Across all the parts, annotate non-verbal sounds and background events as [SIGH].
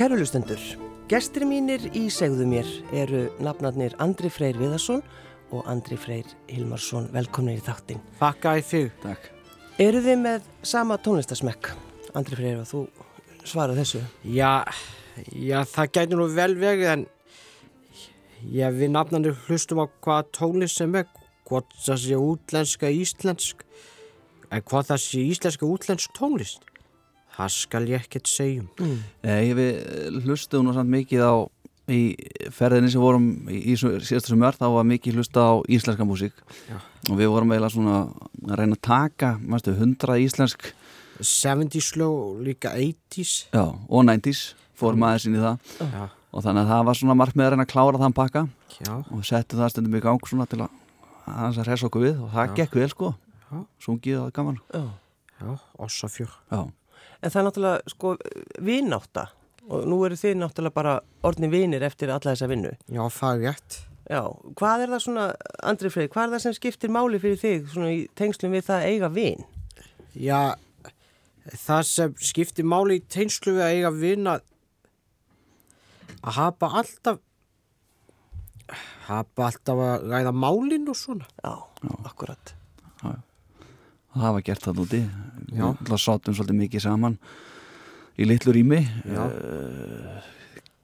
Kærulustendur, gestir mínir í segðu mér eru nafnarnir Andri Freyr Viðarsson og Andri Freyr Hilmarsson. Velkomnir í þáttin. Þakka í þig. Takk. Eru þið með sama tónlistasmekk? Andri Freyr og þú svara þessu. Já, já, það gæti nú vel vegið en já, við nafnarnir hlustum á hvað tónlist sem er, hvort það sé útlenska íslensk, en hvað það sé íslenska útlensk tónlist. Það skal ég ekkert segjum. Mm. Nei, við hlustum nú samt mikið á í ferðinni sem vorum í, í síðastu sem þá var mikið hlusta á íslenska músík. Og við vorum eiginlega svona að reyna að taka, mannstu, hundra íslensk 70's slow, líka 80's. já, og 90's fórum aðeins inn í það. Já, og þannig að það var svona markmið að reyna að klára þann pakka. Já, og settu það stundum í gang svona til að aðeins að hressa okkur við. Og það gekk vel sko. Sungið og gaman. Já, ossafjör. já, En það er náttúrulega, sko, vináta og nú eru þið náttúrulega bara orðni vinir eftir alla þessa vinnu. Já, það er rétt. Já, hvað er það svona, Andri Freyr, hvað er það sem skiptir máli fyrir þig svona í tengslum við það að eiga vin? Já, það sem skiptir máli í teinslu við að eiga vina að hafa alltaf hafa alltaf að ræða málin og svona. Já, akkurat. Það var gert það úti. Já. við sátum svolítið mikið saman í litlu rými. Uh,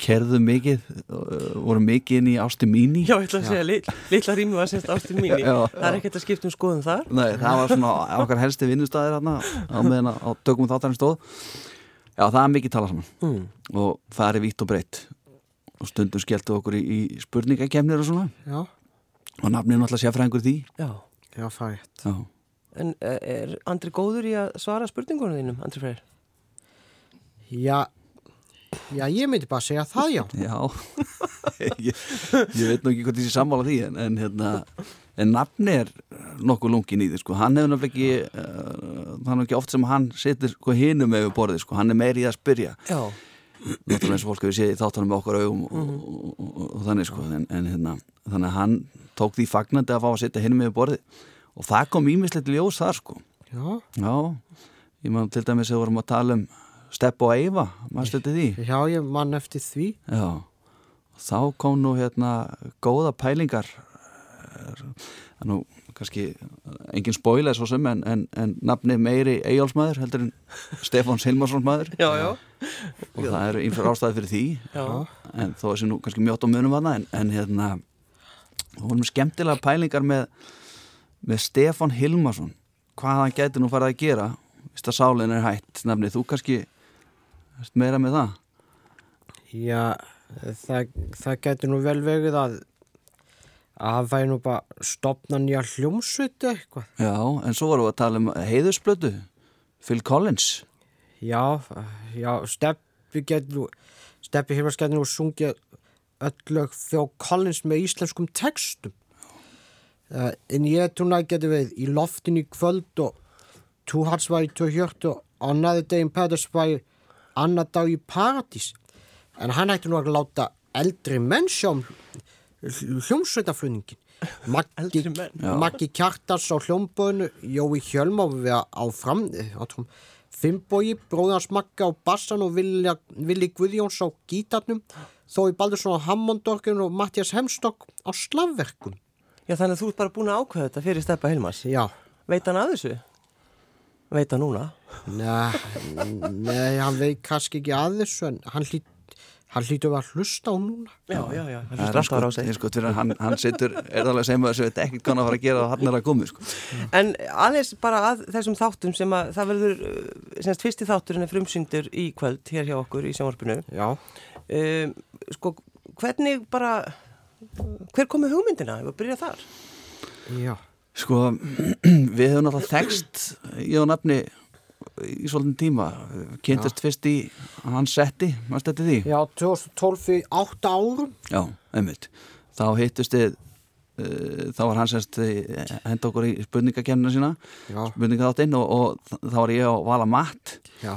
kerðum mikið uh, vorum mikið inn í ásti míní Já, ég ætla að segja, lit, litla rými var semst ástin mín. Það er ekkert að skipta um skoðum þar. Nei, það var svona okkar helsti vinnustæðir hérna á meðan á dögum þáttarinn stóð. Já, það er mikið talað saman. Mm. og það er vitt og breytt og stundum skelltu okkur í, í spurningakemnir og svona. Já, og nafnið er náttúrulega séfræðingur því. Já, já, það er rétt. Já, en eh, er Andri góður í að svara spurningunum þínum, Andri Freyr? Já, já, ég myndi bara segja það, já. Já. [LAUGHS] ég, ég veit nú ekki hvað þessi sammála því en, en hérna en nafni er nokkuð lungin í því sko. hann hefur náttúrulega ekki uh, það er nú ekki oft sem hann setur sko, hinum yfir borðið, sko. hann er meiri í að spyrja Já, náttúrulega eins og fólk hefur séð í þáttunum með okkar augum og, og, og, og, og þannig sko en, en hérna, þannig að hann tók því fagnandi að fá að setja hinum yfir borðið og það kom ímislegt ljós þar sko. Já, já, ég maður til dæmis að vorum að tala um Stepp og Eyva, maður stöndi því? Já, ég mann eftir því. Já, þá kom nú hérna góða pælingar. Það er nú kannski engin spoiler svo sem en, en, en nafni meiri Eyjálfsmaður heldur en Stefán Silmarssons maður já, já, og það eru einhver ástæði fyrir því. Já. en þó þessi nú kannski mjótt á munum að en, en hérna við vorum skemmtilega pælingar með með Stefán Hilmarsson hvað hann gæti nú farið að gera vist að sálinn er hætt nafni, þú kannski meira með það Já, það, það getur nú vel vegið að að það væri nú bara stopna nýja hljómsveitu eitthvað. Já, en svo vorum við að tala um heiðusblötu Phil Collins Já, já, Steppi getur nú, Steppi Hilmars getur nú sungið öll lög fjó Collins með íslenskum textum. Uh, en ég trúna getur við í loftin í kvöld og Two Hearts var í Two Hjört og Day in Paradise var í Annar dag í Paradís. En hann hætti nú að láta eldri menn sjá um hljómsveitafluningin. [LAUGHS] Maggi. Maggi Kjartars á hljómböðinu, Jói Hjölm á við áfram, átum, Finnbói, bróðans Magga á bassan og Vili Guðjóns á gítarnum, Þói Baldursson á Hammondorgin og Mattias Hemstokk á slafverkun. Já, þannig að þú ert bara búin að ákveða þetta fyrir Steppa Hilmars Já, Veit hann að þessu? Veit hann núna? nei, nei, hann veit kannski ekki að þessu en hann hlýt hann hlýtur að hlusta á núna. Já, já, já, hann er alltaf á sko, sig ég sko að hann, hann situr er alveg sem að þessu veit ekkert hann að fara að gera og hann er að komi sko. En aðeins bara að þessum þáttum sem að það verður, uh, semst fyrsti þátturinn er frumsyndur í kvöld hér hjá okkur í sjónvarpinu. Já, Um, sko, hvernig bara, hver komið hugmyndina? Ég var að byrja þar. já, sko [CLEARS THROAT] við höfum náttúrulega þekst ég og nafni í svolítinn tíma. Kynntast fyrst í hans setti, maður stætti því? Já, 2012 fyrir 8 árum. Já, einmitt. Þá hittust þið uh, þá var hann semst eh, henda okkur í spurningakennina sína Já, spurningaþáttinn og, og þá var ég á Vala Matt. Já,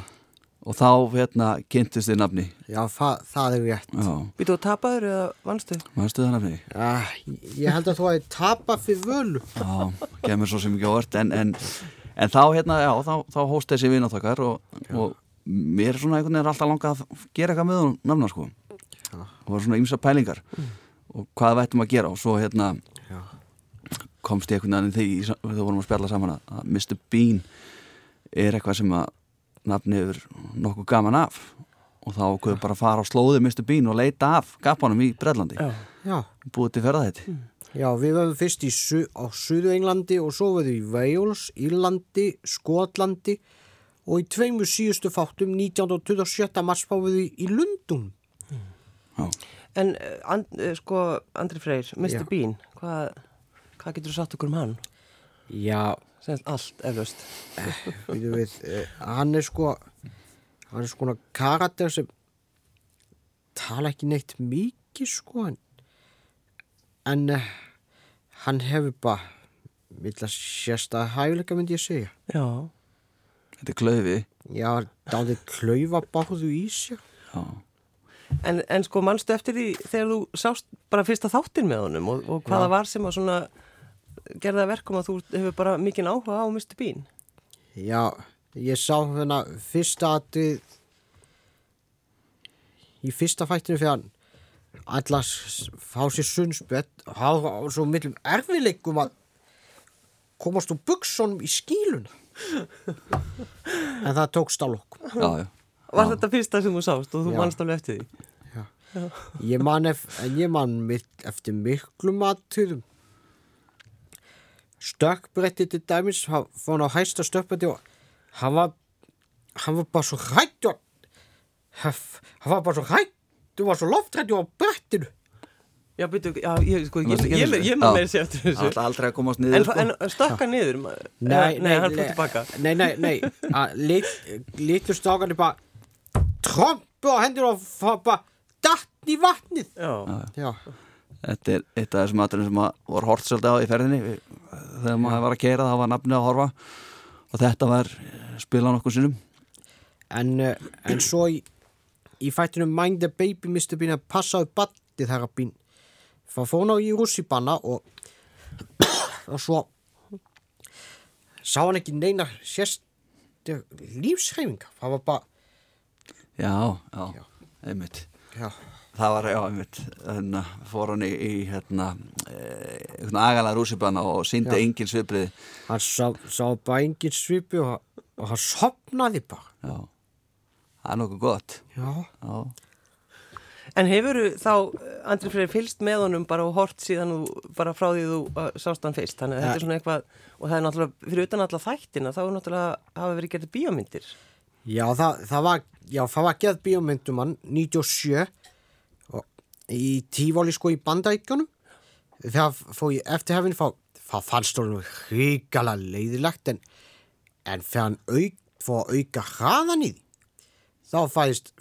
og þá hérna kynntust þið nafni já, það, það er rétt. Býtu að tapaður eða vannstu? maður stuða nafni Já, ég held að þú hefði tapað fyrir völu. Já, kemur svo sem ekki á ört en, en, en þá hérna, já, þá, þá hóst þessi vináttakar og, og mér er svona einhvern veginn alltaf langað að gera eitthvað með hún nafna sko Já. og var svona ymsa pælingar og hvað vættum að gera og svo hérna Já. komst ég einhvern veginn þegar við vorum að spjalla saman að- að Mr. Bean er eitthvað sem að nafni yfir nokkuð gaman af og þá okkur bara að fara á slóði Mr. Bean og leita af gapanum í. Já, búið til ferða þetta já, við verðum fyrst í su á Suðu Englandi og svo verðum við í Wales, Írlandi, Skotlandi og í tveimur síðustu fáttum 19. og 27. mars fáum við í Lundum. En uh, and, uh, sko, Andri Freyr, Mr. Já. Bean, hvað, hvað getur þú sagt okkur um hann? Já, Semst allt, eflaust. við, við, eh, hann er sko hann er sko karakter sem tala ekki neitt mikið sko en, en uh, hann hefur bara vill að sérsta hæfileika myndi ég segja Já. þetta er klaufi já, dálítið klaufa báðu í sér já. En, en sko, manstu eftir því þegar þú sást bara fyrsta þáttin með honum og, og hvaða Já. var sem að svona gerða verkum að þú hefur bara mikinn áhuga á Mr. Bean? já, ég sá hérna fyrsta atrið í fyrsta fættinu fyrir hann allar fá sér sunnspett og hafa svo millum erfileikum að komast úr buksunum í skíluna en það tókst á lókum Já, já. Var Já. þetta fyrsta sem þú sást og þú Já. manst alveg eftir því? ég man, ef, en ég man eftir miklu maturðum stökkbretti til dæmis fór hann á hæsta stökkbretti og hann var hann var bara svo hrættur hann var bara svo hrættur var svo loftrættur á brettinu Já, byrju, já, ég, sko, ég, ég, ekki ég, maður Já. meira sér eftir þessu. ætla aldrei að komast En, niður sko. en stökka niður? ma- Nei, eða- nei, hann fór tilbaka. Nei, nei, nei að lit, Litlu stákarnir bara trompu á hendur og fá bara datt í vatnið Já, Já, Þetta er eitt af þessum aðurinn sem að voru hort svolítið á í ferðinni Við- þegar maður var að keira þá var nafnið að horfa. Og þetta var spilað nokkuð sinnum. En, uh, en svo í, í fættinu Mind the Baby Mr. Bean að passa upp battið þeirra bín. Fóna í rússipanna og [COUGHS] og svo sá hann ekki neina sérst lífshreyfinga það var bara Já, já, einmitt. Já, Það var, já, einmitt hérna, fór hann í, í hérna e, einhvern agalega rússipanna og síndi engin sviprið hann sá, sá bara engin svipi og, og hann sopnaði bara. Já, það er nokkuð gott. Já, Já, En hefur þá, Andri Freyr, fylst með honum bara og hort síðan þú, bara frá því þú uh, sást hann fyrst? Þannig að þetta er svona eitthvað, og það er náttúrulega, fyrir utan alla þættina, þá er náttúrulega, hafa verið gerðið bíómyndir. já, það, það var já, það var geð bíómyndum hann 97 og í tífóli sko í bandækjunum þegar fór ég eftir hefinn þá fannst honum hrikala leiðilegt en, en þegar hann að auka hraðan í því þá fæðist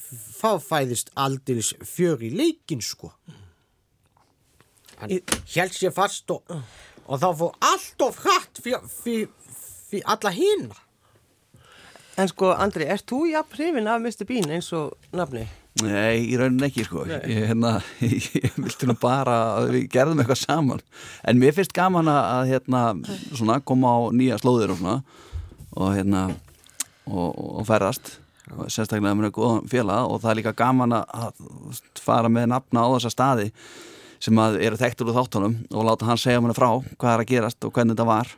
fæðist aldils fjör í leikin sko hann held sér fast og, og þá fór allt of hratt fyrir, alla hina En sko, Andri, ert þú jafn hrifin af Mr. Bean eins og nafni? Nei, í rauninni ekki sko. Ég, hérna, [LAUGHS] ég vilti nú bara að við gerðum eitthvað saman. En mér finnst gaman að hérna, svona, koma á nýja slóðir og svona og hérna og, og ferðast. Sérstaklega með góðan félag og það er líka gaman að, fara með nafna á þessa staði sem eru þekktur úr þáttunum og láta hann segja manni frá hvað er að gerast og hvernig þetta var.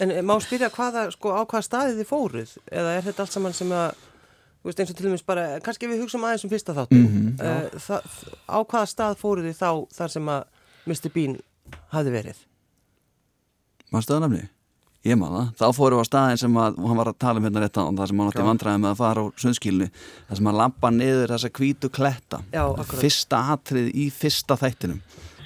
En má spyrja hvaða, sko, á hvaða staði þið fóruð? Eða er þetta allt saman sem að, veist, eins og til dæmis bara, kannski við hugsaum aðeins um fyrsta þáttum. Mm -hmm, það, á hvaða stað fóruð þið þá þar sem að Mr. Bean hafði verið? Manstu það nefni? Ég man það. Þá fórum við á staðin sem að, hann var að tala um hérna rétt á það sem hann átti vandræði með að fara á sundskílunni það sem hann lappa niður þessa hvítu kletta Já, fyrsta atrið í fyrsta þættinum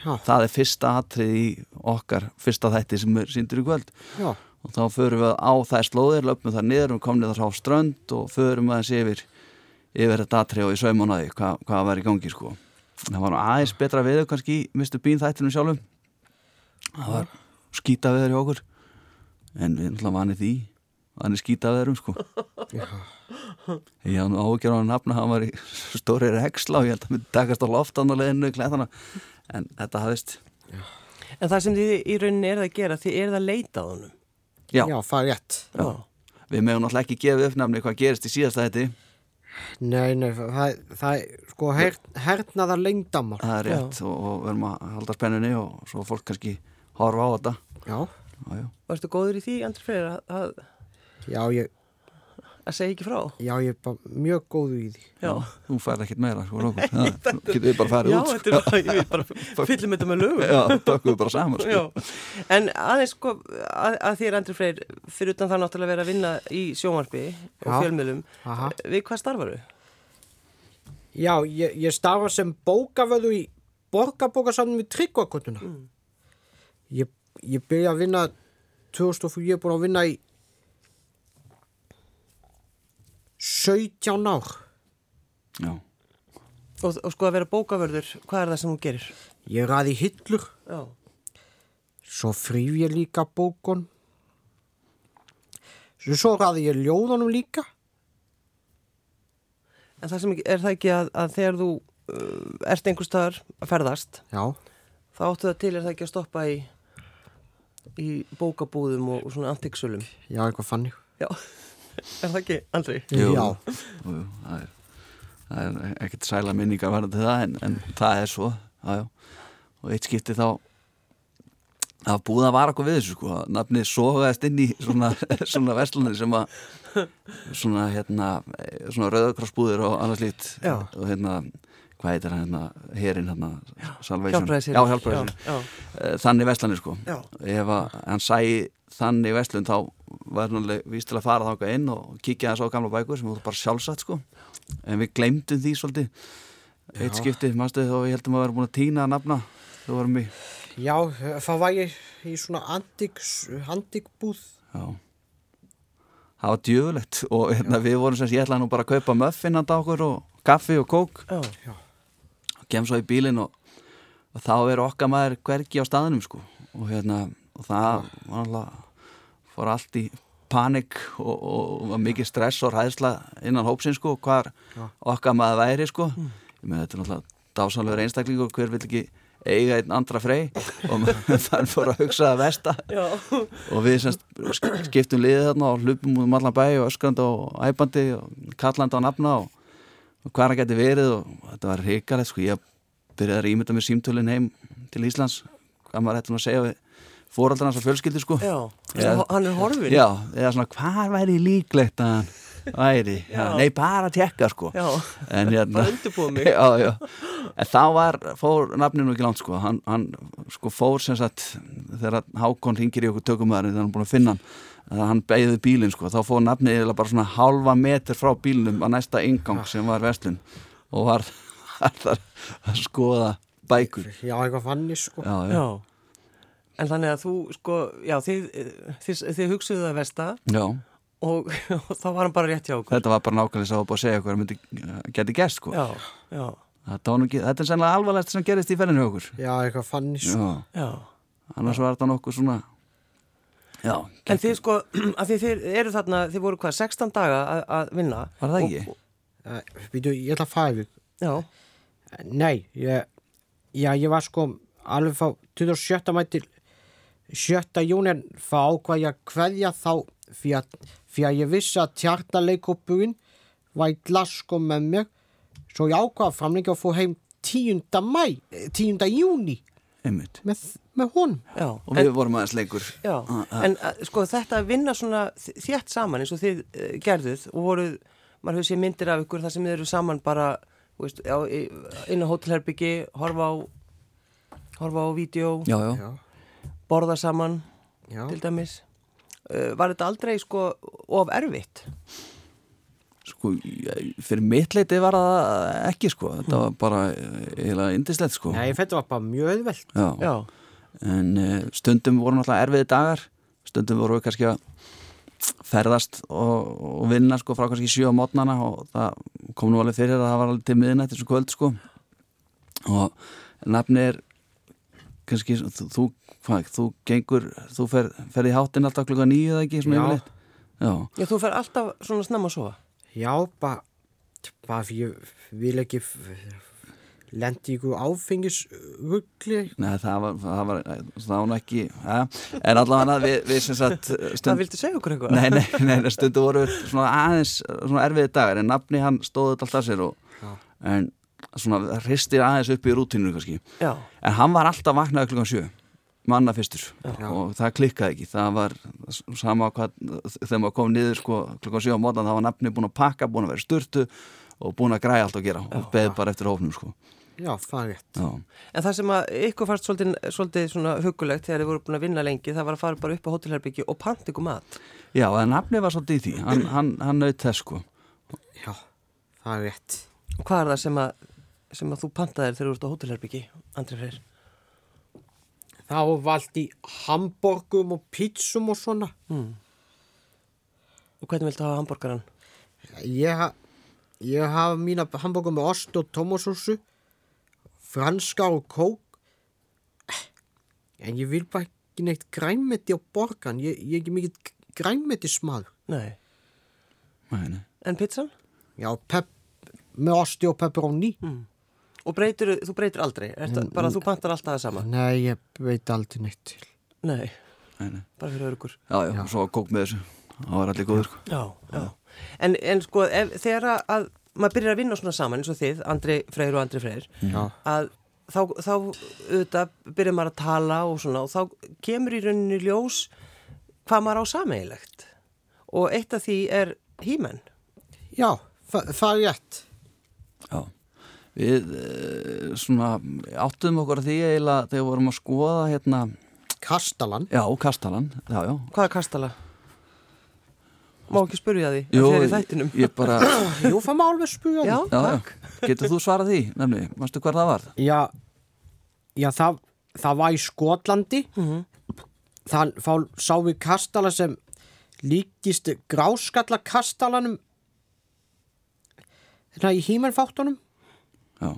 Já. það er fyrsta atrið í okkar fyrsta þætti sem er síndur í kvöld já, og þá förum við á þær slóðir löpum þar niður og komum þar á strönd og förum aðeins yfir yfir þetta atrið og í saumánaði hvað, hvað var í gangi sko. Það var aðeins betra viður kannski í Mr. Bean þættinum sjálfum. Það var skýta viður í okkur. En við alltaf vanið því vanið skýta viðurum sko ég hafði nú ágjör á hann nafna hann var í stóri reksla og ég held að hann myndi takast á loftan og leiðinu í klæðana en þetta hafðist En það sem þið í rauninni er að gera, þið er að leita á honum. Já, já, það er rétt. Já. við meðum náttúrulega ekki gefa uppnafni hvað gerist í síðasta þetta Nei, nei, það, það er sko her, hernaðar lengdamál. það er rétt og, og við erum að halda spennunni og svo fólk kannski horfa á þetta. Já, já, já. Varstu góður í því, Andri Freyr, að, að, já, ég, að segja ekki frá? já, ég er bara mjög góðu í því. Já, þú færð ekkert meira sko. Já, [LAUGHS] getur við bara farið Já út þetta er bara, ég vil bara fyllum þetta með lögum. já, takkum við bara saman sko. Já, en aðeins sko að, að þér Andri Freyr, fyrir utan það náttúrulega að vera að vinna í sjónvarpi og Já. fjölmiðlum, Aha. við hvað starfaru? Já, ég, ég starfa sem bókavöðu í borgarbókasafnum í Tryggvakotuna. Ég, ég byrja að vinna 2004, ég er búin að vinna í 17 ár. já, Og, og sko að vera bókavörður, hvað er það sem hún gerir? Ég ræði hillur, Já, svo frýf ég líka bókun. Svo, svo ræði ég ljóðunum líka. en það sem ekki- er það ekki að, að þegar þú uh, ert einhver staðar að ferðast, Já, þá áttu það til er það ekki að stoppa í, í bókabúðum og, og svona antiksölum. já, eitthvað fannig. Já, er það ekki, Andri? Jú. Já, Jú, það er, það er ekkert sæla minningar varðandi það en, en það er svo já, já. og eitt skipti þá það að vara eitthvað við þessu sko. nafnið sogaðist inn í svona, [LAUGHS] svona verslanir sem að svona hérna svona rauðakrossbúðir og annars lít og hérna hvað heitir hann hérna, herin hérna Salvation. Hjálpræðisherinn. Já, hjálpræðisherinn. Já, já. Eh, þannig verslanir sko Já. ef að hann sæi þannig verslun þá var alveg víst til að fara þáka inn og kíkja þess á gamla bækur sem þú bara sjálfsagt sko. En við glemdum því svolítið. Eitt skipti, mannstu þó ég heldum að vera búin að týna að nafna þú varum í já, þá var ég í svona antik, antikbúð. já. Það var djöfulegt og hérna, við vorum sem sé, ég ætlaði nú bara að kaupa muffin handa okkur og kaffi og kók. Já, og kem svo í bílinn og, og þá er okkar maður hvergi á staðnum sko. Og hérna og það var alltaf fór allt í panik og, og, og mikið stress og ræðsla innan hópsins sko hvar okkar maður væri sko. Ég með þetta er náttúrulega dásanlegur einstakling og hver vil ekki eiga einn andra frey? Og [LAUGHS] þann fór að hugsa að versta já, og við semst skiptum liðið þarna og hlupum út um allan bæ og öskrandi og æpandi og kallandi á nafna og, og hvað það geti verið og þetta var hrikalegt sko, ég byrjaði að ímynda mér símtölin heim til Íslands. Hvað maður hætti nú að segja við fóraldarnas og fjölskyldi sko já. Já. Hann er horfin. Já, eða svona hvað væri líklegt að hann væri, já, Já. nei bara að tekka sko Já, en hérna bara undirbúið mig. [LAUGHS] já, já. en þá var, fór nafninu ekki langt sko, hann, hann sko fór sem sagt, þegar Hákon ringir í okkur tökumæður þegar hann er búin að finna hann að hann beigði bílinn sko, þá fór nafnið eiginlega bara svona halva meter frá bílnum að næsta ingang sem var verslun og var, [LAUGHS] var þar að skoða bækur Já, eitthvað fannig, sko. já, já, Já. En þannig að þú, sko, já, þið, þið, þið hugsuðu það versta já. og, [LAUGHS] og þá var hann bara rétt hjá okkur. þetta var bara nákvæmlega sá upp að segja hvað myndi, geti gerst sko Já, já, ekki, þetta er sennilega alvarlegast sem gerist í ferðinu hjá okkur Já, eitthvað fannig, sko. já, já. annars var þetta nokkuð svona já, En þið, sko, [CLEARS THROAT] að þið, þið eru þarna, þið voru hvað, 16 daga að, að vinna. Var það ekki? Uh, Býtu, ég ætla að fara yfir. Já, Nei, ég, já, ég var sko alveg frá 27. mæ til 7. júni en þá ákvað ég að kveðja þá fyrir að, að ég vissi að tjarnaleikopurinn var í Glasgow með mér svo ég ákvað að framleika og fór heim 10. mæ, eh, 10. júni með, með honum. já. og við vorum aðeins leikur Já, en að, sko þetta að vinna svona þétt saman eins og þið uh, gerðuð og voruð, maður hefur séð myndir af ykkur þar sem þið eru saman bara þú veist, á, inn á hótelherbyggi horfa á horfa á vídeo, já, já, Já, borða saman já. til dæmis. Uh, var þetta aldrei sko of erfitt? Sko ég- fyrir mitt leiti var það ekki sko. Þetta var bara eiginlega indislegt sko. Nei, þetta var bara mjög auðvelt. já. Já, en uh, stundum voru náttúrulega erfiði dagar. Stundum voru við kannski að ferðast og, og vinna sko frá kannski sjö á mótnana og það kom nú alveg fyrir að það var alveg til miðinætt þessu kvöld sko. Og nafni er kannski, þú, þú, hvað, þú gengur, þú fer, fer í hátinn alltaf klukka nýju eða ekki, svona Já. yfirleitt? Já, Já þú fer alltaf svona snemma að sofa? Já, bara, bara ég vil ekki lendi ykkur áfengisugli. Nei, það var, það var, það var nú ekki ja, en allavega við, við sem sagt Það [LAUGHS] stund, viltu segja okkur eitthvað? nei, nei, nei, nei, stundu voru svona aðeins svona erfiði dagar en nafni hann stóði alltaf sér og, Já. en svona hristir aðeins upp í rútinu kannski. Já, en hann var alltaf vaknaði klukkan sjö manna fyrstur. Já. og það klikkaði ekki. Það var sama hvað þegar maður kom niður sko klukkan sjö á mótan það var nafni búin að pakka, búin að vera sturtu og búin að græja allt að gera og beði bara eftir hófnum sko. Já, það er rétt. Já, en það sem að ykkur fannst svolítið, svolítið svona hugulegt þegar þið voru búin að vinna lengi það var að fara bara upp á hótelherbyggi og panta ykkur mat. Já en nafni var svolítið í því. Hann, hann, hann naut þess sko. Já, það er rétt. Og hvað er það sem að, sem að þú pantaðir þegar þú ert á hótelherbyggi, Andri Freyr? Það var vald í hamborgum og pítsum og svona Hmm. Og hvernig viltu hafa hambúrgaran? Ég, ha- ég hafa mína hamborgum með ost og tómasósu franska og kók en ég vil bara ekki neitt græmeti á borgan ég, ég er ekki mikið græmeti smaður Nei. Nei, nei. En pizzan? Já, pep, með osti og pepperoni Og breytir, þú breytir aldrei? Er það bara þú pantar alltaf það sama? Nei, ég veit aldrei neitt til Nei, Nei, nei. bara fyrir örugur. Já, já, og svo kók með þessu það var allir góður sko Já, já. En, en sko, ef, þegar að, að maður byrjar að vinna svona saman eins og þið, Andri Freyr og Andri Freyr, Já, að þá, þá auðvitað byrjar maður að tala og svona og þá kemur í rauninni ljós hvað maður á sameigilegt. Og eitt af því er hímenn. já það, er rétt Já, við eh, svona áttum okkur að því eiginlega þegar við vorum að skoða hérna, Kastalan já, kastalan, já, já. Hvað er kastala? Má ekki spurja því Jú, að þeir í þættinum. ég bara, [COUGHS] Jú, það má alveg spura Já, já, takk. já, getur þú svarað því, nefni, mástu hver það var? Já, já það, það var í Skotlandi Mhm. þann þá sá við kastala sem líkist gráskalla kastalanum hérna í hímennfáttunum Já,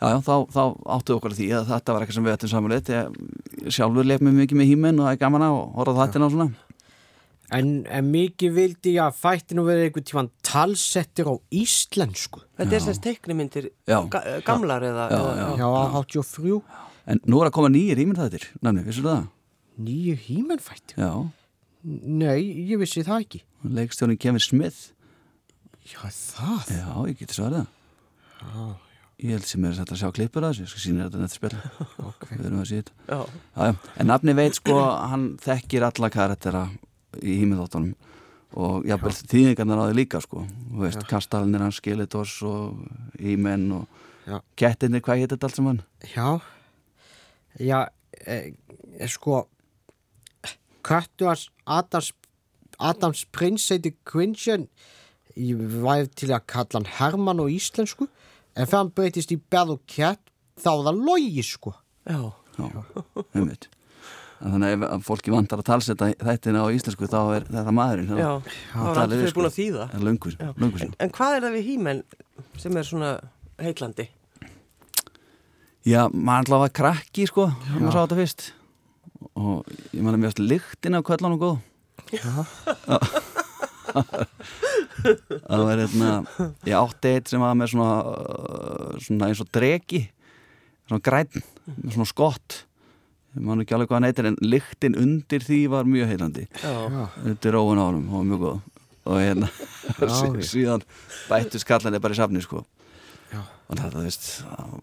já, já þá, þá áttu okkur að því að þetta var eitthvað sem við ættum samanleitt ég sjálfur leik mér mikið með híminn og það er gaman að horfa þættina og svona. En, en mikið vildi ég að fætti nú verið einhvern tíman talsettir á íslensku. Þetta er semst teiknimyndir Já. ga gamlar eða, Já, eða já. Já, á 83 En nú er að koma nýjir híminn þættir, nefni, vissur það? Nýju hímennfættir Já, Nei, ég vissi það ekki. Leikstjórin Kevin Smith. Já, það? Já, ég geti svarað það Ég held sem er að sjá klippur að þessu, ég skal sína þetta nætti spila [LAUGHS] okay. Við erum að síða þetta. Já, Já, en nafni veit sko, hann þekkir alla karaktera í hímiðóttunum og jafnvel þýðingarnar á því líka sko, þú veist, kastalnir hans, skeletos og hímenn og Já. kettinir, hvað hétt þetta allt saman? Já, já, e, e, sko, Köttu hans Adams, Adams prins heiti Quinjan, ég væri til að kalla hann Hermann á íslensku, en þegar hann breytist í Bell og Cat, þá er það logi, sko. já, Já, einmitt. Þannig að ef fólki vantar að talsetta þættina á íslensku þá er þetta maðurinn. já, þá er allir fyrir búin að þýða. Það er löngur, Já. löngur En, en hvað er það við hímenn sem er svona heitlandi? Já, maður alltaf var krakki sko, þegar maður sá þetta fyrst og ég man að mjög lyktin af kvöllanum góð. [LAUGHS] það var hérna ég átti eitt sem var með svona, uh, svona eins og dregi svona græn, með svona skott. Ég man ekki alveg hvað hann heitir en lyktin undir því var mjög heilandi Já, undir róun árum, hún var mjög góð. Og hérna [LAUGHS] já. [LAUGHS] síðan bættu skallan bara í safni sko. Já. og þetta, þú veist það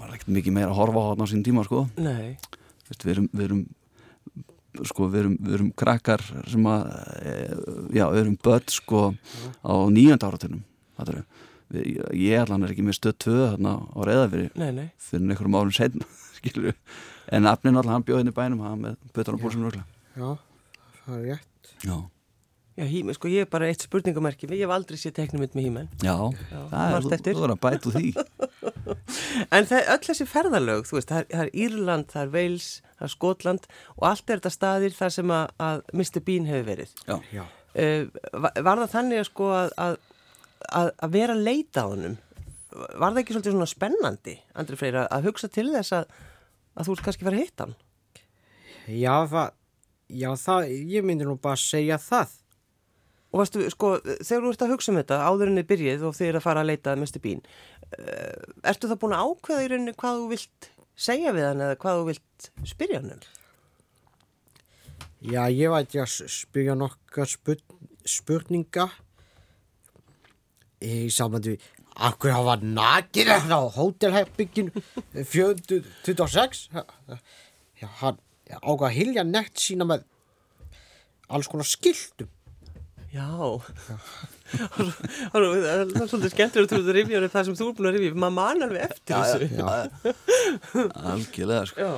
var ekkert mikið meira að horfa á þarna á sín tíma sko. Nei, Þú veist, við erum, við erum sko, við erum, við erum krakkar sem að e, já, við erum börn sko á nýjönda áratunum við, ég allan er ekki með stöð tvö þarna á reyðafyrir fyrir einhverjum árum við, [LAUGHS] en nafnin allan hann bjóð inn í bænum hann með bötan og pólsum rögla. Já, það er rétt. já, Já, hímenn, sko ég er bara eitt spurningamerki ég hef aldrei séð teiknimynd með hímenn já, Já, það er, þú, eftir. þú er að bæta úr því [LAUGHS] En það, öll þessi ferðalög, þú veist, það er, það er Írland, það er Wales, það er Skotland og allt er þetta staðir þar sem að, að Mr. Bean hefur verið. já, Já. Uh, var, það þannig að sko að, að, að, að vera að leita á hennum? Var það ekki svolítið svona spennandi, Andri Freyr, að- að hugsa til þess að, að þú ert kannski fara að hitta hann? Já, það, já, það, ég myndi nú bara segja það. Og varstu, sko, þegar þú ert að hugsa um þetta áður en þið byrjið og er að fara að leita Mr. Bean, uh, ertu það búin að ákveða í rauninni hvað þú vilt segja við hann eða hvað þú vilt spyrja hann um? Já, ég vært að spyrja nokkar spurn, spurninga í sambandi við Akkur hafa nakir á hótelherbyggin 426 Já, hann ákvað að hilja nekt sína með alls konar skiltum Já, það er svolítið skemmtilega að þú ert að rifja það sem þú er búin að rifja, maður man alveg eftir þessu. algjörlega sko Já,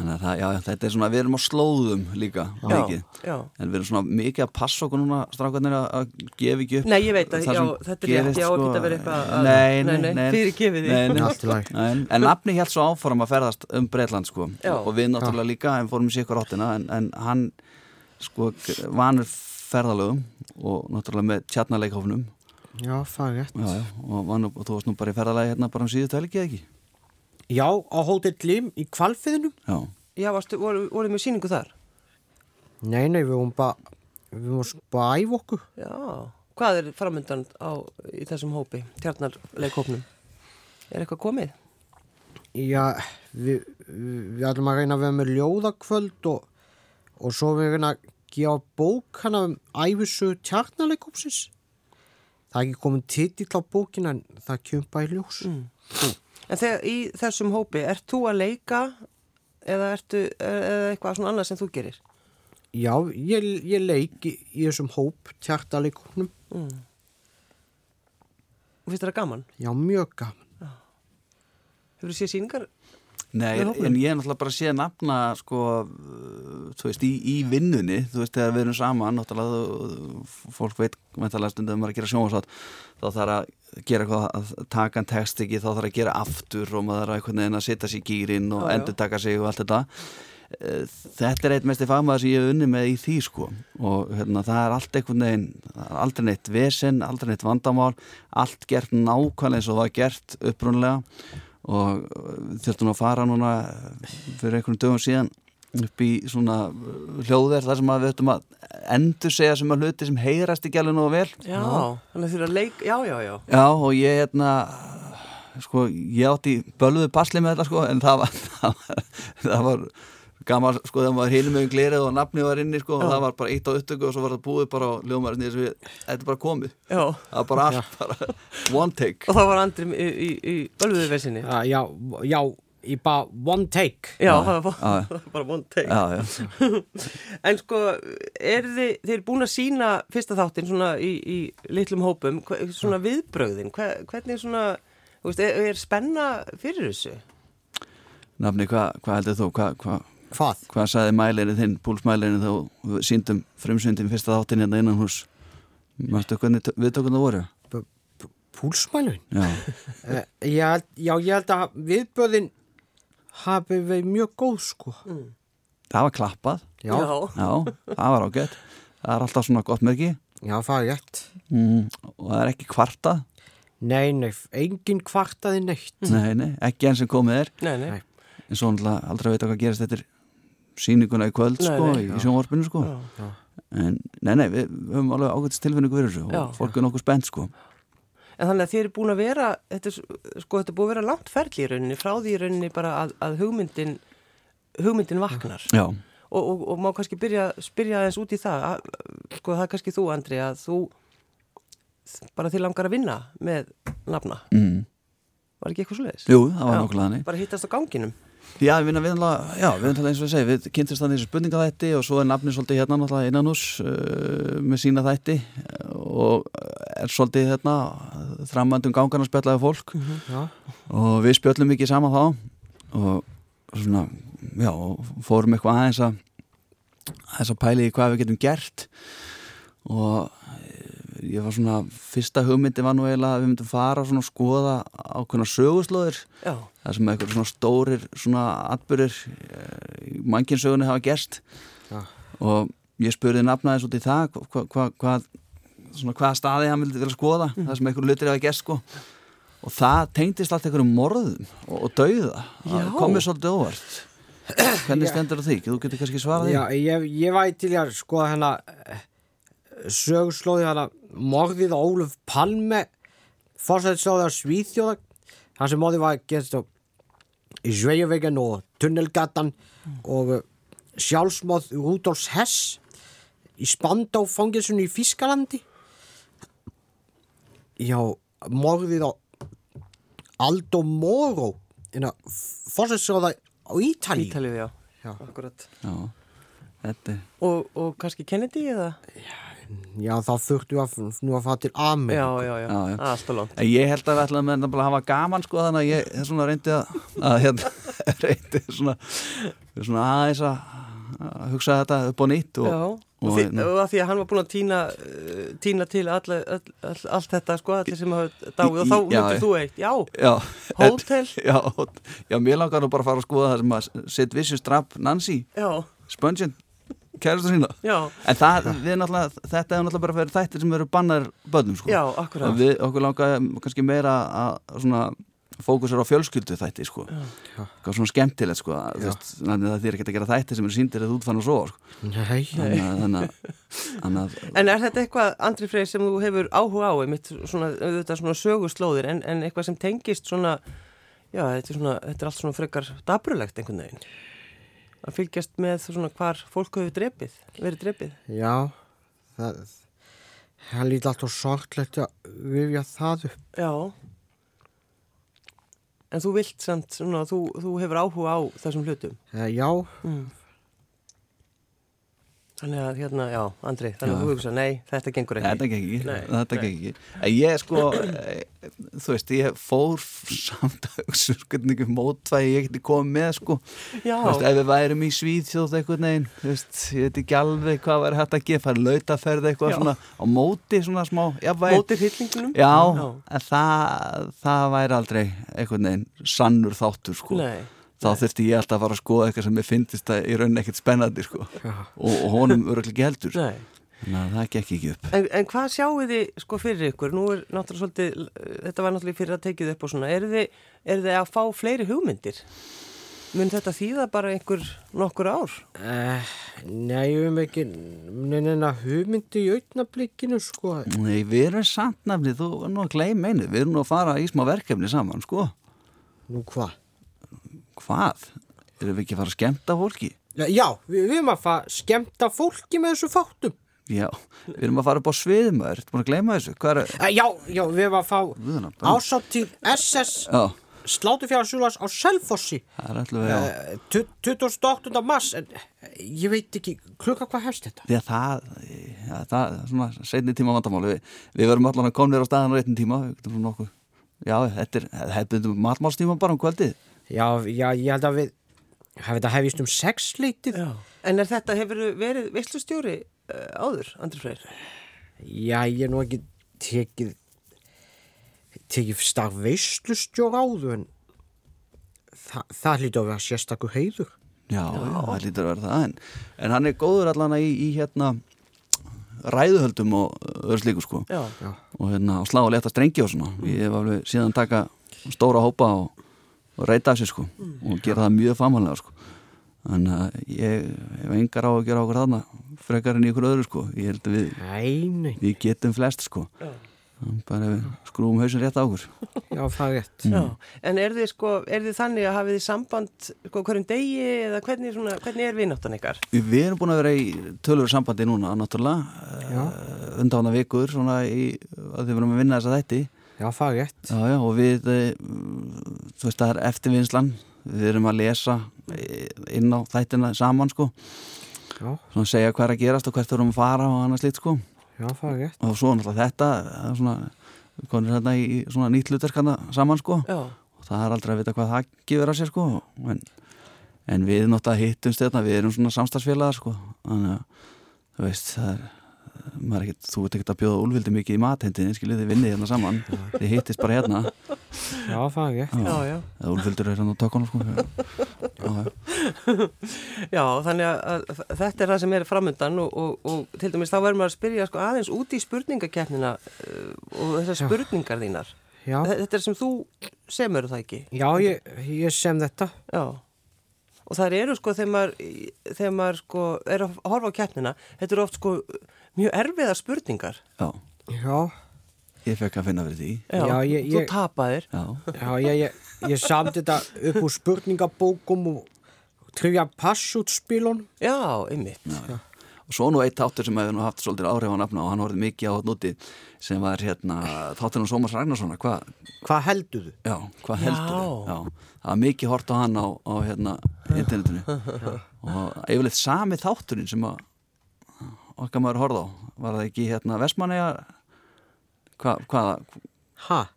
Þannig að það, já, þetta er svona, við erum á slóðum líka mikið, já. en við erum svona mikið að passa okkur núna strákarnir að, gefa ekki upp Nei, ég veit að, það já, þetta er rétt, já, sko. að geta verið eitthvað að... Nei, nei, nei. Fyrir gefið því. En, nafni held svo áfram að ferðast um Breitland sko Já. og við náttúrulega líka en fórum í áttina en, en hann sko vanur ferðalögum og náttúrulega með tjarnaleikofnum Já, fagett já, já, og, nú, og þú varst nú bara í ferðalagi hérna bara um síðustu helgi eða ekki? Já, á hótel Lim í kvalfiðinum já, Já, varstu, voru, voru með síningu þar? Nei, nei, við vorum bara við vorum bara að æfa okkur. Já, hvað er framöndan á, í þessum hópi, tjarnarleikhópnum? Er eitthvað komið? Já, við, við, við ætlum að reyna að vera með ljóðakvöld og, og svo við reyna að gefa bók hana um æfisögu tjarnaleikópsins. Það er ekki komin titill á bókina en það kemur bara í ljós. En þegar í þessum hópi, ert þú að leika eða ertu, eða eitthvað svona annað sem þú gerir? Já, ég, ég leik í, í þessum hóp tjarnaleikópnum. Og finnst þér það gaman? Já, mjög gaman. Hefur þú séð síningar? Nei, en ég er náttúrulega bara að sé nafna sko, þú veist, í, í vinnunni þú veist, þegar við erum saman náttúrulega, þú- fólk veit meintalega stundum að maður að gera sjónvarsvátt þá þarf að gera eitthvað að taka en text ekki, þá þarf að gera aftur og maður er að einhvern veginn að setja í gýrin og Já, endur taka sig og allt þetta. Eh, þetta er eitt mest í fagmaður sem ég hef unni með í því sko. Og hérna, það er allt einhvern veginn aldrei neitt vesen, aldrei neitt vandamál allt gert nákvæmlega eins og það var gert upprunlega og uh, þurftum að fara núna fyrir einhvern dögum síðan upp í svona uh, hljóðverð þar sem að við ættum að endur segja sem að hluti sem heyrast ekki alveg nógu vel Já, þannig að þú eru að leika, já, já, já. Já og ég hérna sko ég átti bölvuðu basli með þetta sko en það var [LAUGHS] það var, það var gaman sko þegar maður hinum með glerið og nafni var inni sko og Já. það var bara eitt á upptöku og svo var það búið bara á ljómarinni þess að við, þetta er bara komið Já, það var bara allt bara one take og þá var Andri í, í, í bölvuðu versinni. Já, já, já, í bara one take. Já, það var já. bara, bara one take. Já, já, [LAUGHS] En sko, er þið, þið er búin að sína fyrsta þáttin svona í, í litlum hópum, svona viðbrögðin, hva, hvernig svona, þú veist, er, er spenna fyrir þessu? nafni hvað hva heldur þú hvað hva, Hvað? hva sagði mælirinn þinn, púlsmælirinn þá við síndum frumsundin fyrsta þáttin hérna innan hús Mástu hvernig viðtökun það voru? Púlsmælun? Já, [LAUGHS] Uh, já, já, ég held að viðböðin hafi verið mjög góð sko. það var klappað Já, já, Já, það var ágætt Það er alltaf svona gott merki það er rétt. mm, og það er ekki kvartað Nei, nei, engin kvartaði neitt. Nei, nei, ekki enn sem komið er Nei, nei. En svo náttúrulega aldrei veit hvað gerist þetta sýninguna í kvöld Nei, sko, nei, í sjónvarpinu sko Já. en nei, nei, við, við höfum alveg ágættist tilfinningu fyrir þessu Já. og fólk er nokkuð spennt sko En þannig að þið eru búin að vera, þetta, er sko, þetta er búin að vera langt ferli í rauninni, frá því í rauninni bara að, að hugmyndin, hugmyndin vaknar. Já, Og, og, og má kannski byrja, spyrja aðeins út í það, að, sko það er kannski þú Andri, að þú bara þið langar að vinna með nafna. mm. Var ekki eitthvað svoleiðis? jú, það var Já. þannig Bara hittast á ganginum. Já, við erum erum eins og við segja, við kynntist þannig þessu spurningaþætti og svo er nafni svolítið hérna náttúrulega innan hús uh, með sína þætti og er svolítið hérna framöndum gangan að spjallaði fólk Já, og við spjöllum mikið saman þá og svona, já, fórum eitthvað aðeins að aðeins að pæli hvað við getum gert og ég var svona, fyrsta hugmyndi var nú eiginlega að við myndum fara að skoða ákveðna söguslóðir Já, það sem eitthvað svona stórir svona atbyrðir í mannkinsögunni hafa gerst Já. og ég spurði nafnaðis út í það hvað hva, hva, svona hvaða staði hann vildi vilja skoða það sem eitthvað lutir hafa gerst sko og það tengdist allt einhverjum morðum og, og dauða, það Já. komið svolítið óvart hvernig stendur það því? Þú getur kannski svarað því? já ég, ég væri til að skoða hérna eh, sögurslóði hana morðið á Óluf Palme fórsætslóði á Svíþjóða þar sem morðið var gerst á í Sveigavegin og Tunnelgatan og uh, sjálfsmóð Rúdolfs Hess í Spandófangelsunni í Fískalandi já, morðið á Aldo Moro fórsætslóða á Ítali Ítalið, já. Já. Akkurat. Já, Og, og kannski Kennedy eða? já, þá þurftu að nú að fara til Ameríku Já, já, já. Já, já. Alltaf langt. En ég held að við ætlaðum að hafa gaman sko þannig að ég er svona reyndi að, að hérna, [LAUGHS] reyndi svona, svona aðeins að, hugsa þetta upp á nýtt og, já. og, Og, því, hérna- og að því að hann var búin að týna, týna til all, all, all, allt þetta, sko, allir sem hafa dáið og þá já, já. þú eitt, já, já, hótel, [LAUGHS] já, já, mér langar nú bara að fara að skoða það sem að Sid Vicious draf Nancy, já, Spongin, kærastu sína. já, En það, við náttúrulega, þetta er náttúrulega bara fyrir þættir sem eru bannar börnum sko. já, Og akkurat. við okkur langar kannski meira að svona fókusur á fjölskyldu þætti sko. Hvað svona skemmtilegt sko. Þú veist, Þannig að þið er ekki að gera þætti sem eru síndir eða útfann og svo sko. Nei, Þannig þannig að En er þetta eitthvað, Andri Freyr, sem þú hefur áhuga á, einmitt svona, auðvitað svona söguslóðir, en, en eitthvað sem tengist svona, já, þetta er svona, þetta er allt svona frekar dabrulegt einhvern veginn. Að fylgjast með svona hvar fólk hefur drepið, verið drepið. já það það líti alltaf sorglegt að vifja það upp Já. En þú vilt samt, svona, þú, þú hefur áhuga á þessum hlutum. Eh, Já, Þannig að, hérna, já, Andri, þannig Já. að þú hugsa, nei, þetta gengur ekki. Þetta gekk ekki, Nei, þetta gekk ekki. En Ég sko, eh, þú veist, ég fór samt að hugsa hvernig mótvægi ég geti komið með sko. Já, Þú veist, ef við værum í Svíðþjóð einhvern veginn, þú veist, ég veit ekki alveg hvað væri hægt að gefa, fara lautaferð eitthvað Já. svona á móti svona smá, jafnvæg. mótið hyllingunum. Já, Já. en það, það væri aldrei einhvern veginn sannur þáttur sko. Nei. Þá þurfti ég alltaf að fara að skoða eitthvað sem ég finnist að í rauninni ekkert spennandi sko. og, og honum öruglega ekki heldur. Nei. Þannig að það gekk ekki upp. En, en hvað sjáu þið sko fyrir ykkur? Nú er náttúrulega svolítið, þetta var náttúrulega fyrir að tekið upp og svona. Er þið, er þið að fá fleiri hugmyndir? Mun þetta þýða bara einhver nokkur ár? eh, Nei, við erum ekki neina hugmyndi í augnablikinu sko Nei, við erum samt nefni, þú er nú að gleyma einu, við erum nú að fara í smá verkefni saman, sko. Nú hvað? Hvað? Erum við ekki að fara að skemmta fólki? Já, við, við erum að fara skemmta fólki með þessu fátum Já, við erum að fara upp á sviðum, er þetta búin að gleyma þessu? Er, eh, Já, já, við erum að fá bara- ásáttíð SS já, Slátufjársulas á Selfossi það er alltaf, já. eh, tu- 28. mars en eh, ég veit ekki klukka hvað hefst þetta Því að það, já, það svona seinni tíma vandamáli. Við, við verum allan að komna á staðan á réttin tíma. Já, þetta er, hefðum matmálstíma bara um kvöldið. Já, já, ég held að við þetta hefist um sexleitið Já. En er þetta, hefur verið veistlustjóri uh, áður, Andri Freyr? Já, ég er nú ekki tekið tekið starf veislustjór áður en þa það hlýtur að vera sérstakur heiður Já, það lítur að vera það. En, en hann er góður allan í, í hérna ræðuhöldum og öðru slíku, sko. Já. Já, og hérna og slá og leta strengi og svona ég hef alveg síðan taka stóra hópa og, og reyta af sér sko. Og gera það mjög famanlega sko. Þannig að ég hef engar á að gera okkur þarna frekar en í ykkur öðru sko. Ég held að við, nei, nei, við getum flest sko. Já. bara við skrúum hausin rétt á okkur. [LAUGHS] Já, það er rétt. Já. En er þið sko, er þið þannig að hafið þið samband sko hverjum degi eða hvernig, svona, hvernig er vinnáttan ykkar? við, við erum búin að vera í tölur sambandi núna náttúrulega uh, undána vikur svona í að þið verum að vinna þessa þætti Já, rétt. Já, já, og við, eh, þú veist, það er eftirvinnslan, við erum að lesa eh, inn á þættina saman, sko, Já, svona segja hvað er að gerast og hvert erum að fara og annað slíkt, sko, já, rétt. Og svo náttúrulega þetta, það er svona, við komum hérna í svona nýtt hlutverkana saman, sko, Já. og það er aldrei að vita hvað það gefur að sér, sko, en, en við náttúrulega hittumst þetta, við erum svona samstagsfélagar, sko, þannig að, þú veist, það er, maður ekkert, þú ert ekkert að bjóða úlvildi mikið í mathendinni, skiljið þið vinnið hérna saman, þið hittist bara hérna, Já, það er já. eða úlvildur er hérna á tökkunum, sko, já, já. [LAUGHS] Já, þannig að, þetta er það sem er framöndan og, og, og til dæmis þá verður maður að spyrja sko, aðeins út í spurningakeppnina uh, og þessar spurningar þínar. Já, Þetta er sem þú semur það ekki. já ég, ég sem þetta Já. Og það eru sko þegar maður, þegar maður sko er að horfa á keppnina, þetta eru oft sko mjög erfiða spurningar. Já, Já, ég fekk að finna fyrir því Já, Já, ég- þú ég- tapaðir. Já, já, ég, ég, ég samt þetta upp úr spurningabókum og trivja passútspilun. Já, einmitt. og svo nú eitt þáttur sem hefur nú haft svolítið áhrif á nafna og hann horfði mikið á núti sem var hérna þátturinn Sómas Ragnarssona, hvað heldur þú? Já, hvað Já. Já, það var mikið hort á hann á, á hérna, internetinu og yfirleitt sami þátturinn sem að okkar maður horfði á. Var það ekki hérna Vestmanneja hvað, hvað,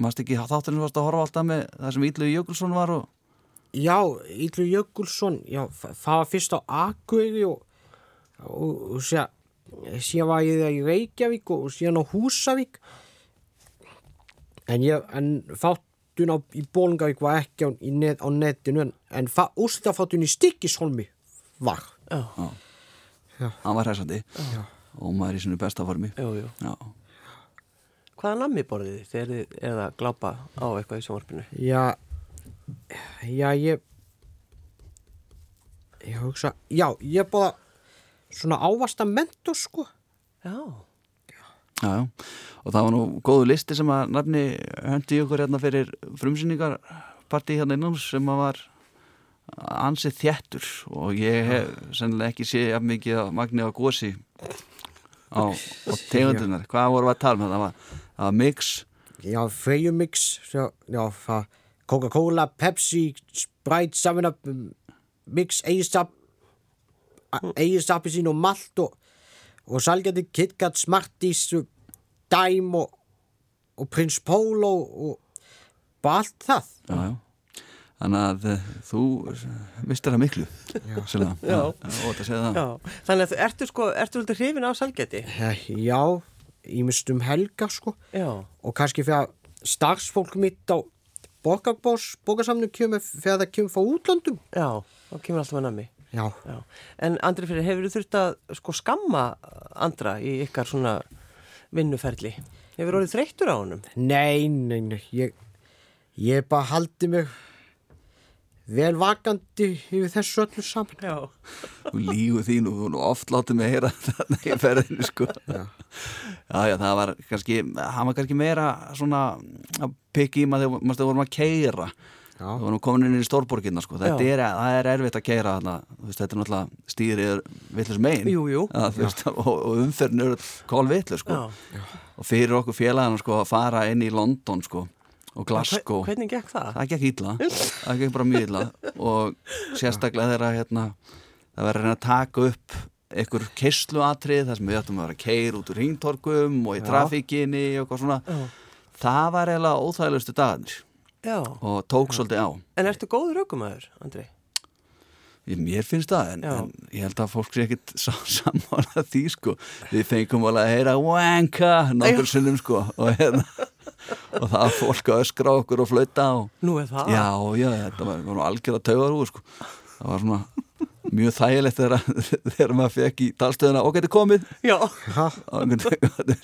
maður ekki þátturinn varst að horfa alltaf með það sem Íllu Jökulsson var og Já, Íllu Jökulsson, já, þa- það var fyrst á Akureyri og, og, og sér, síðan var ég það í Reykjavík og, síðan á Húsavík. En, ég, en þáttun á, í Bólingavík var ekki á, net, á netinu, en, en úrslitaþáttun í Stikkisholmi var. Já, hann var hræsandi og maður í sinu besta formi jú, jú. Já, Hvaða nammi borðið þið þegar þið eruð að glápa á eitthvað í sjónvarpinu? Já, já, ég, ég hugsa, já, ég búið svona ávasta mentor, sko. Já, já, já og það var nú góðu listi sem að nafni höndi ykkur hérna fyrir frumsýningarparti hérna innan sem að var ansið þjættur og ég hef sennilega ekki séð jafn mikið að magni á gósi á, á tegundunar hvað voru að tala með það var, það var mix Já, Freyjumix, Coca-Cola, Pepsi, Sprite, 7up, um, Mix, Eisap, Eisap sín og Malt og, og Salgæti, KitKat, Smarties, Dime og, og Prince Polo og bara allt það. já, já. Þannig að eh, þú mistur það miklu Já. og þetta segja það já. Þannig að þú ertu sko, ertu alltaf hrifin af salgeti? Já, ímest um helga, sko, Já, og kannski fyrir að starfsfólk mitt á borgarbós, borgarsamnum kemur fyrir að það kemur frá útlöndum. já, þá kemur alltaf að nammi. Já, Já. En Andri fyrir, hefur þú þurft að sko skamma andra í ykkar svona vinnuferli? Hefur orðið þreyttur á honum? Nei, nei, nei, ég, ég bara haldi mig vel vakandi yfir þessu öllu saman. Já. þú lígu þín og þú nú oft látið mig heyra þarna í ferðinu sko já. já, það var kannski hann var kannski meira svona að pikka í maður þegar maður vorum að keira Já. þú vorum komin inn í stórborginna sko þetta Já. er, það er erfitt að keira þarna Þú veist, þetta er náttúrulega stýrið villus megin Jú, jú. Já, þú veist, og, og umferðin eru kól vitlu sko Já. og fyrir okkur félagana sko að fara inn í London sko og Glasgow Hve- Hvernig gekk það? það gekk ítla [LAUGHS] það gekk bara mjög ítla og sérstaklega þegar hérna, það að reyna að taka upp einhver keisluatrið þar sem við ættum að vera að keira út úr ringtorkum og í Já. trafíkinni og eitthvað svona Já. það var eiginlega óþægilegustu dagarnir Já. og tók svolítið á En ertu góður aukumæður, Andri? Ég, mér finnst það, en, Já. en ég held að fólk sé ekkit [LAUGHS] sammála því sko við fengum alveg að heyra wanka nokkur sinnum sko og, hérna, [LAUGHS] og það var fólk að öskra okkur og flauta og Nú er það? Já, já, þetta var, var nú algjör að tauga úr sko. það var svona mjög þægilegt þegar, þegar maður fekk í talstöðuna og getið komið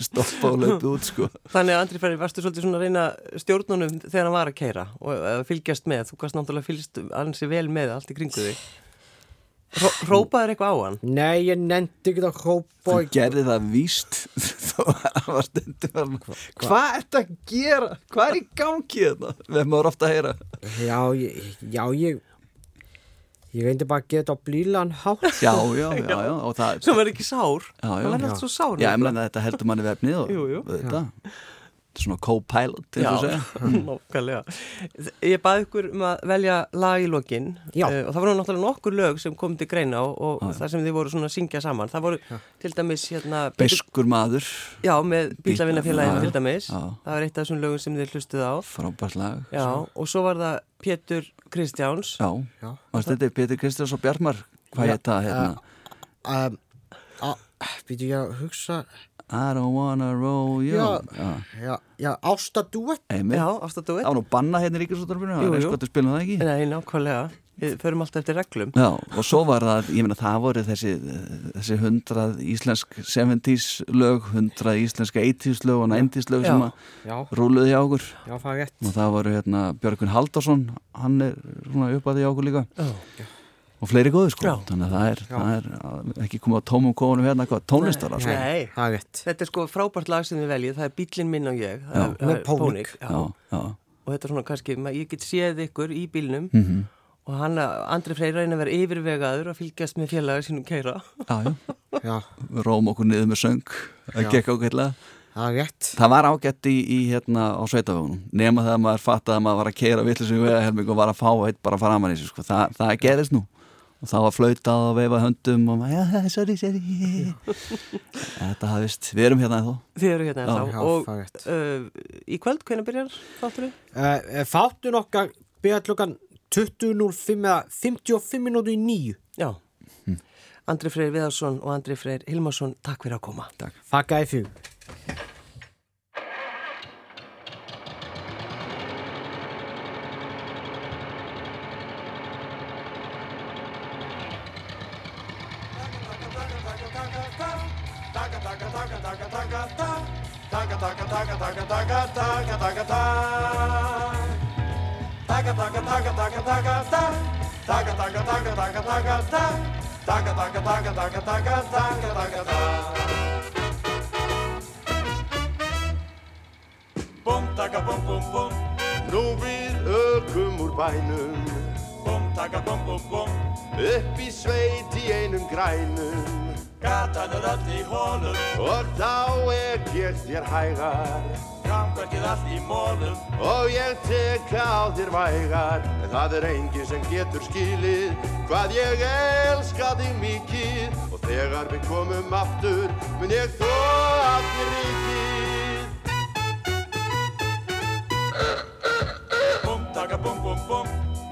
stoppa og löpu út sko. Þannig að Andri Ferri, varstu svolítið svona að reyna stjórnunum þegar hann var að keira og að fylgjast með, þú kannski náttúrulega fylgst ansi vel með allt í kringu þig Rópaður eitthvað á hann? Nei, ég nefndi ekki að hrópa þú gerði það víst þó að það var stundum var, hvað er þetta að gera? hvað er í gangi þetta? við erum maður ofta að heyra Já, ég, já, ég ég reyndi bara að geta á blílan hátt [LAUGHS] já, já, já, já og það, Sem var ekki sár? Já, já. Það verður alltaf svo sár já, meina þetta heldur manni vefnið og Jú, jú. þetta svona co-pilot eins og Já, segja [LAUGHS] nákvæmlega. Ég baði ykkur um að velja lag í lokin Já. uh, og það voru náttúrulega nokkur lög sem kom til greina og, og það sem þið voru svona að syngja saman. Það voru til dæmis hérna... Beskur maður Já, með bílavinnafélaginu Já, til dæmis. já. Það var eitt af þessum lögum sem þið hlustuð á. frábært lag Já, og svo var það Pétur Kristjáns. Já, Já. Manstu þetta er Pétur Kristjáns og Bjarmar Hvað Já, er þetta hérna? um, Býtu ég að hugsa I don't wanna roll you Já. Já, Já, já Ásta Duett einmitt Já, Það ástættuð. var nú banna hérna í Ríkisúttarfinu Jú, Það er jú. sko að spilum það ekki Nei, nákvæmlega. Við förum alltaf eftir reglum. Já, og svo var það, ég meina það voru þessi, þessi hundrað íslensk 70s lög, hundrað íslenska 80s lög og 90s lög sem Já. að Já, rúluði hjá okkur já, það er rétt og það voru hérna Björgvin Haldarsson hann er svona upp að því hjá okkur líka Já. Og fleiri góði sko Já. þannig að það er, það er ekki komið á tómum kónum hérna hvað, tónlistar sko. Nei. það er rétt Þetta er sko frábært lag sem við veljið, það er bílinn minn og ég það Já. er- er Pónik. já. já, já, og þetta er svona kannski, ég get séð ykkur í bílnum Mhm. og hann, Andri Freyr reyna að vera yfirvegaður að fylgjast með félagar sínum keira já, já. [LAUGHS] já, við róum okkur niður með söng það gekk ágætlega það rétt það var ágætt í, í hérna á sveitafjónum nema þegar maður fattaði að maður var að keira vittlisum við helming og var að fá eitt bara fara aman í sig sko. Þa, það gerist nú og þá var flautað og veifa höndum og maður, já, sorry, sorry. [LAUGHS] Þetta hafist, við erum hérna þá þið eru hérna ennþá Já, og uh, í kvöld, hvernig byrjar þátturinn? uh, Fáttun okkar byrja klukkan 20.05 eða 55 minúti í nýju Já. Andri Freyr Viðarsson og Andri Freyr Hilmarsson, takk fyrir að koma. Takk. Þakka í fyrir Búm, taka búm, búm, búm Nú við ökum úr bænum. Búm, taka búm, búm, búm Upp í sveit í einum grænum. Gatan er öll í hólum Og þá er ég þér hægar Gangverkið allt í mólum Og ég teka á þér vægar En það er enginn sem getur skilið Hvað ég elska þig mikið. Og þegar við komum aftur Mun ég þó að þér ríkið. Búm, taka búm, búm, búm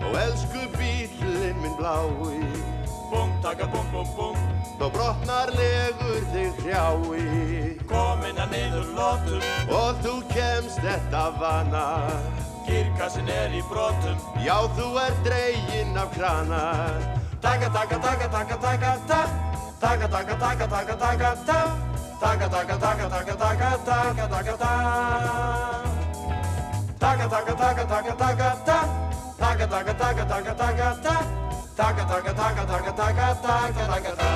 Og elsku bílinn minn blái Búm, taka búm, búm, búm Þá brotnar legur þig hrjái Komin að niður lótum Og þú kemst þetta vana Kirkassin er í brotum Já, þú er dreginn af krana Taka, taka, taka, taka, taka, ta Taka, taka, taka, taka, taka, ta Taka, taka, taka, taka, taka, taka, taka, ta Taka, taka, taka, taka, taka, ta Taka, taka, taka, taka, taka, ta Taka, taka, taka, taka, taka, taka, taka, ta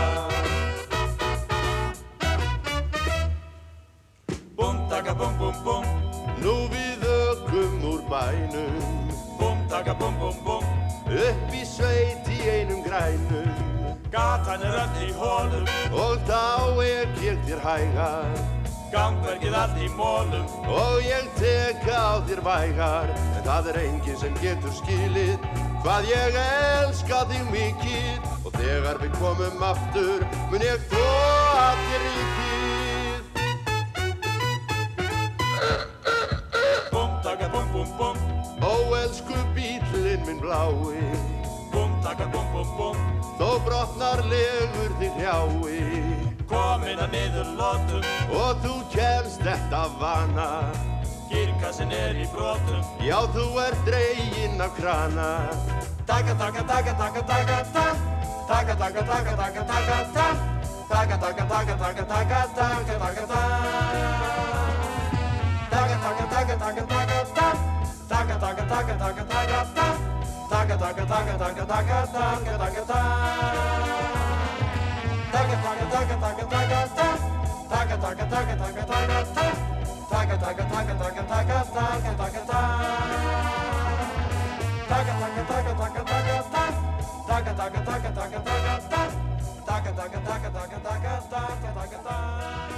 Búm, taka, búm, búm, búm Nú við ökum úr bænum. Búm, taka, búm, búm, búm Upp í sveit í einum grænum. Gatan er öll í hólum Og þá er þér hægar Gangverkið allt í mólum Og ég teka á þér vægar. En það er enginn sem getur skilið Hvað ég elska þig mikið Og þegar við komum aftur Mun ég að þér ríkið. Búm, taka, búm, búm, búm Ó elsku bílinn minn blái. Búm, taka, búm, búm, búm Þó brotnar legur þig hrjái Komin að niður lótum Og þú kemst þetta vana Kirkassin er í brotum Já þú er dreginn af krana Taka, taka, taka, taka, taka, ta Taka, taka, taka, taka, taka, ta Taka, taka, taka, taka, taka, taka, taka, ta Taka, taka, taka, taka, taka, ta Taka, taka, taka, taka, taka, ta Taka, taka, taka, taka, taka, taka, taka, ta Taka, taka, taka, taka, taka, ta Taka, taka, taka, taka, taka, ta Taka, taka, taka, taka, taka, taka, taka, ta Taka, taka, taka, taka, taka, ta Taka, taka, taka, taka, taka, ta Taka, taka, taka, taka, taka, taka, taka, ta